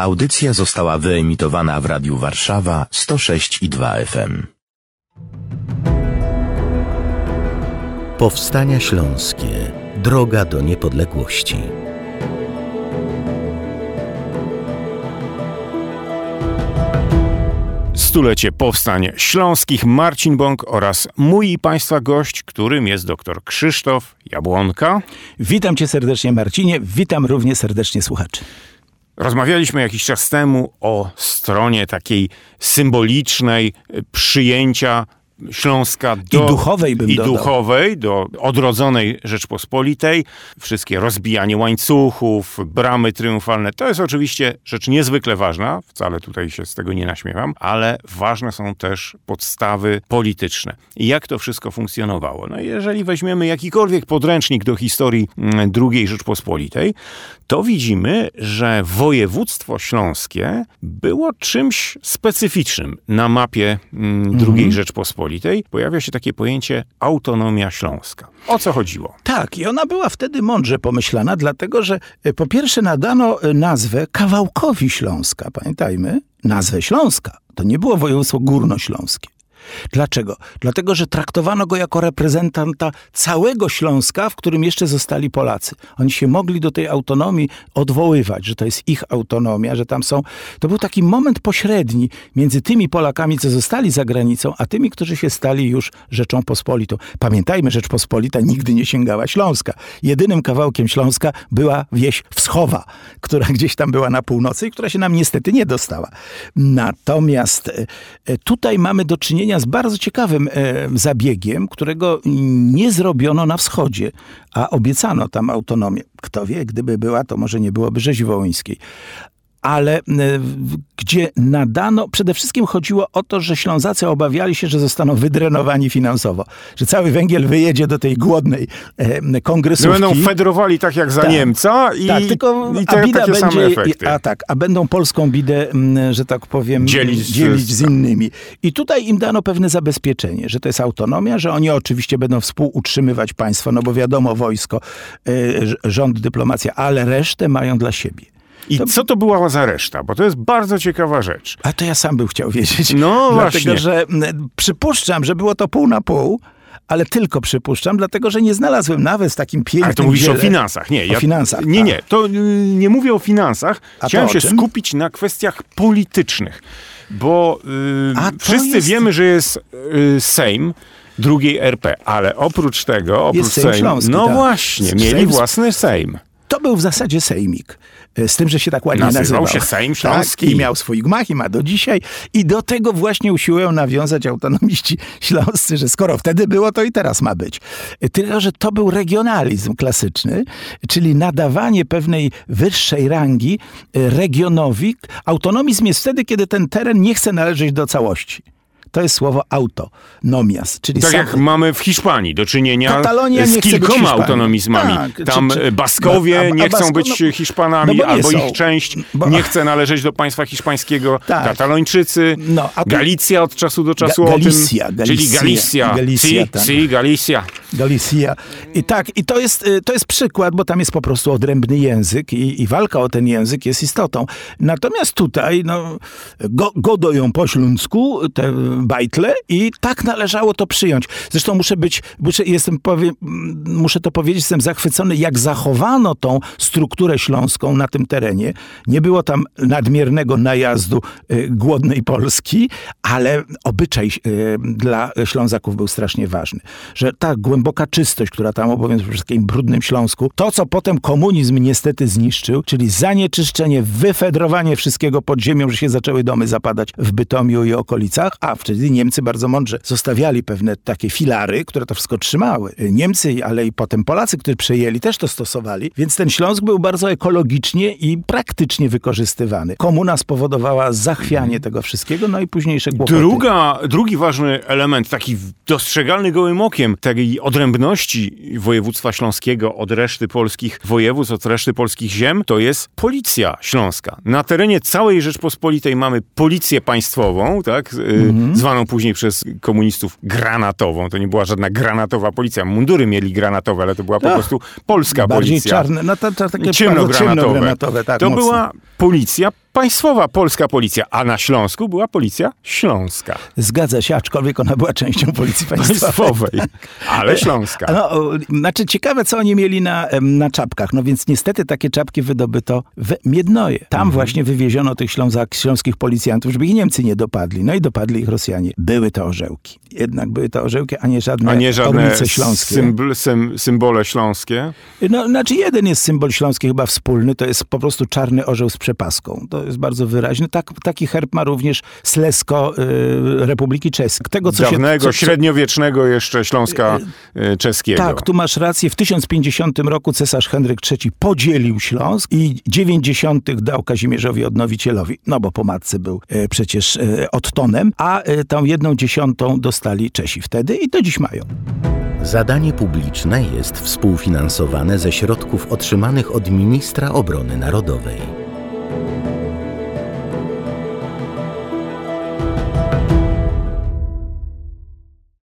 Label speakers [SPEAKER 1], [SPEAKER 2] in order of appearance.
[SPEAKER 1] Audycja została wyemitowana w Radiu Warszawa 106 i 2 FM.
[SPEAKER 2] Powstania Śląskie. Droga do niepodległości.
[SPEAKER 3] Stulecie Powstań Śląskich Marcin Bąk oraz mój i Państwa gość, którym jest dr Krzysztof Jabłonka.
[SPEAKER 4] Witam Cię serdecznie Marcinie, witam również serdecznie słuchaczy.
[SPEAKER 3] Rozmawialiśmy jakiś czas temu o stronie takiej symbolicznej przyjęcia Śląska do,
[SPEAKER 4] I duchowej bym
[SPEAKER 3] i
[SPEAKER 4] dodał.
[SPEAKER 3] duchowej, do odrodzonej Rzeczpospolitej. Wszystkie rozbijanie łańcuchów, bramy triumfalne. To jest oczywiście rzecz niezwykle ważna. Wcale tutaj się z tego nie naśmiewam, ale ważne są też podstawy polityczne. I jak to wszystko funkcjonowało? No jeżeli weźmiemy jakikolwiek podręcznik do historii mm, II Rzeczpospolitej, to widzimy, że województwo śląskie było czymś specyficznym na mapie mm, II Rzeczpospolitej. Pojawia się takie pojęcie autonomia śląska. O co chodziło?
[SPEAKER 4] Tak, i ona była wtedy mądrze pomyślana, dlatego że e, po pierwsze nadano e, nazwę kawałkowi Śląska. Pamiętajmy, nazwę Śląska. To nie było województwo górnośląskie. Dlaczego? Dlatego, że traktowano go jako reprezentanta całego Śląska, w którym jeszcze zostali Polacy. Oni się mogli do tej autonomii odwoływać, że to jest ich autonomia, że tam są. To był taki moment pośredni między tymi Polakami, co zostali za granicą, a tymi, którzy się stali już Rzeczą Pospolitą. Pamiętajmy, Rzeczpospolita nigdy nie sięgała Śląska. Jedynym kawałkiem Śląska była wieś Wschowa, która gdzieś tam była na północy i która się nam niestety nie dostała. Natomiast e, tutaj mamy do czynienia z bardzo ciekawym e, zabiegiem, którego nie zrobiono na wschodzie, a obiecano tam autonomię. Kto wie, gdyby była, to może nie byłoby rzezi wołyńskiej. Ale e, gdzie nadano, przede wszystkim chodziło o to, że Ślązacy obawiali się, że zostaną wydrenowani finansowo, że cały węgiel wyjedzie do tej głodnej e,
[SPEAKER 3] Że
[SPEAKER 4] kongresówki.
[SPEAKER 3] będą federowali tak jak za
[SPEAKER 4] Tak.
[SPEAKER 3] Niemca i,
[SPEAKER 4] tak, tylko
[SPEAKER 3] i
[SPEAKER 4] a
[SPEAKER 3] te,
[SPEAKER 4] bida
[SPEAKER 3] takie
[SPEAKER 4] będzie,
[SPEAKER 3] efekty.
[SPEAKER 4] A tak, a będą polską bidę, że tak powiem,
[SPEAKER 3] Dzielić z-
[SPEAKER 4] dzielić z innymi. I tutaj im dano pewne zabezpieczenie, że to jest autonomia, że oni oczywiście będą współutrzymywać państwo, no bo wiadomo, wojsko, ż- rząd, dyplomacja, ale resztę mają dla siebie.
[SPEAKER 3] I co to była za reszta? Bo to jest bardzo ciekawa rzecz.
[SPEAKER 4] A to ja sam bym chciał wiedzieć.
[SPEAKER 3] No
[SPEAKER 4] dlatego,
[SPEAKER 3] właśnie.
[SPEAKER 4] że przypuszczam, że było to pół na pół, ale tylko przypuszczam, dlatego, że nie znalazłem nawet w takim pięknym
[SPEAKER 3] Ale to mówisz o finansach. Nie,
[SPEAKER 4] O finansach,
[SPEAKER 3] Nie, nie. To y, nie mówię o finansach.
[SPEAKER 4] A to
[SPEAKER 3] Chciałem
[SPEAKER 4] o
[SPEAKER 3] się
[SPEAKER 4] czym?
[SPEAKER 3] skupić na kwestiach politycznych. Bo y,
[SPEAKER 4] to
[SPEAKER 3] wszyscy
[SPEAKER 4] jest-
[SPEAKER 3] wiemy, że jest y, Sejm drugiej RP, ale oprócz tego, oprócz
[SPEAKER 4] Sejm
[SPEAKER 3] Sejmu,
[SPEAKER 4] Śląski,
[SPEAKER 3] no
[SPEAKER 4] tak.
[SPEAKER 3] właśnie, mieli
[SPEAKER 4] Sejm-
[SPEAKER 3] własny Sejm.
[SPEAKER 4] To był w zasadzie sejmik. E, Z tym, że się tak ładnie
[SPEAKER 3] Nazywał
[SPEAKER 4] nazywał.
[SPEAKER 3] się Sejm
[SPEAKER 4] Tak,
[SPEAKER 3] Śląski.
[SPEAKER 4] I miał swój gmach i ma do dzisiaj. I do tego właśnie usiłują nawiązać autonomiści śląscy, że skoro wtedy było, to i teraz ma być. E, Tylko, że to był regionalizm klasyczny, czyli nadawanie pewnej wyższej rangi e, regionowi. Autonomizm jest wtedy, kiedy ten teren nie chce należeć do całości. To jest słowo autonomias, czyli
[SPEAKER 3] Tak
[SPEAKER 4] sam-
[SPEAKER 3] jak mamy w Hiszpanii do czynienia
[SPEAKER 4] Katalonia
[SPEAKER 3] z kilkoma autonomizmami.
[SPEAKER 4] Tak,
[SPEAKER 3] Tam
[SPEAKER 4] czy- czy-
[SPEAKER 3] e, Baskowie
[SPEAKER 4] no, a- a
[SPEAKER 3] nie chcą
[SPEAKER 4] Basko-
[SPEAKER 3] być
[SPEAKER 4] no-
[SPEAKER 3] Hiszpanami,
[SPEAKER 4] no
[SPEAKER 3] albo
[SPEAKER 4] są.
[SPEAKER 3] ich część
[SPEAKER 4] Bo-
[SPEAKER 3] nie chce należeć do państwa hiszpańskiego.
[SPEAKER 4] Tak.
[SPEAKER 3] Katalończycy,
[SPEAKER 4] No, a
[SPEAKER 3] Galicja od czasu do czasu
[SPEAKER 4] Ga-
[SPEAKER 3] o tym.
[SPEAKER 4] Galicja,
[SPEAKER 3] Czyli
[SPEAKER 4] Galicja,
[SPEAKER 3] Galicja.
[SPEAKER 4] Galicja,
[SPEAKER 3] si,
[SPEAKER 4] tak.
[SPEAKER 3] si, Galicja.
[SPEAKER 4] Galicja. I tak, i to jest, y, to jest przykład, bo tam jest po prostu odrębny język i, i walka o ten język jest istotą. Natomiast tutaj, no, go, po śląsku te bajtle i tak należało to przyjąć. Zresztą muszę być, muszę, jestem powie, mm, muszę to powiedzieć, jestem zachwycony, jak zachowano tą strukturę śląską na tym terenie. Nie było tam nadmiernego najazdu y, głodnej Polski, ale obyczaj y, dla Ślązaków był strasznie ważny. Że ta głęboka czystość, która tam obowiązuje w takim brudnym Śląsku, to co potem komunizm niestety zniszczył, czyli zanieczyszczenie, wyfedrowanie wszystkiego pod ziemią, że się zaczęły domy zapadać w Bytomiu i okolicach, a wtedy Niemcy bardzo mądrze zostawiali pewne takie filary, które to wszystko trzymały. Niemcy, ale i potem Polacy, którzy przejęli, też to stosowali, więc ten Śląsk był bardzo ekologicznie i praktycznie wykorzystywany. Komuna spowodowała zachwianie tego wszystkiego, no i późniejsze kłopoty.
[SPEAKER 3] Druga, drugi ważny element, taki dostrzegalny gołym okiem tej odrębności województwa śląskiego od reszty polskich województw, od reszty polskich ziem, to jest policja śląska. Na terenie całej Rzeczpospolitej mamy policję państwową, tak, y,
[SPEAKER 4] Mhm.
[SPEAKER 3] zwaną później przez komunistów granatową. To nie była żadna granatowa policja. Mundury mieli granatowe, ale to była po
[SPEAKER 4] Ach,
[SPEAKER 3] prostu polska
[SPEAKER 4] Bardziej
[SPEAKER 3] policja.
[SPEAKER 4] czarne, no to, to takie
[SPEAKER 3] ciemnogranatowe,
[SPEAKER 4] tak,
[SPEAKER 3] to
[SPEAKER 4] mocno.
[SPEAKER 3] była policja państwowa, polska policja, a na Śląsku była policja śląska,
[SPEAKER 4] Zgadza się, aczkolwiek ona była częścią policji państwowej.
[SPEAKER 3] ale śląska.
[SPEAKER 4] No, znaczy ciekawe, co oni mieli na, na czapkach. No więc niestety takie czapki wydobyto w Miednoje. Tam
[SPEAKER 3] Mhm.
[SPEAKER 4] właśnie wywieziono tych ślązak, śląskich policjantów, żeby ich Niemcy nie dopadli. No i dopadli ich Rosjanie. Były to orzełki. Jednak były to orzełki, a nie żadne,
[SPEAKER 3] A nie żadne
[SPEAKER 4] śląskie.
[SPEAKER 3] symbol, sym, symbole śląskie.
[SPEAKER 4] No, znaczy jeden jest symbol śląski chyba wspólny, to jest po prostu czarny orzeł z przepaską. To jest bardzo wyraźny. Tak, taki herb ma również Slesko y, Republiki Czeskiej. Tego, co
[SPEAKER 3] Dawnego,
[SPEAKER 4] się, co,
[SPEAKER 3] średniowiecznego jeszcze Śląska y, czeskiego.
[SPEAKER 4] Tak, tu masz rację. W 1050 roku cesarz Henryk III podzielił Śląsk i 90 dał Kazimierzowi Odnowicielowi, no bo po matce był e, przecież e, Ottonem, a e, tą jedną dziesiątą dostali Czesi wtedy i do dziś mają.
[SPEAKER 2] Zadanie publiczne jest współfinansowane ze środków otrzymanych od ministra obrony narodowej.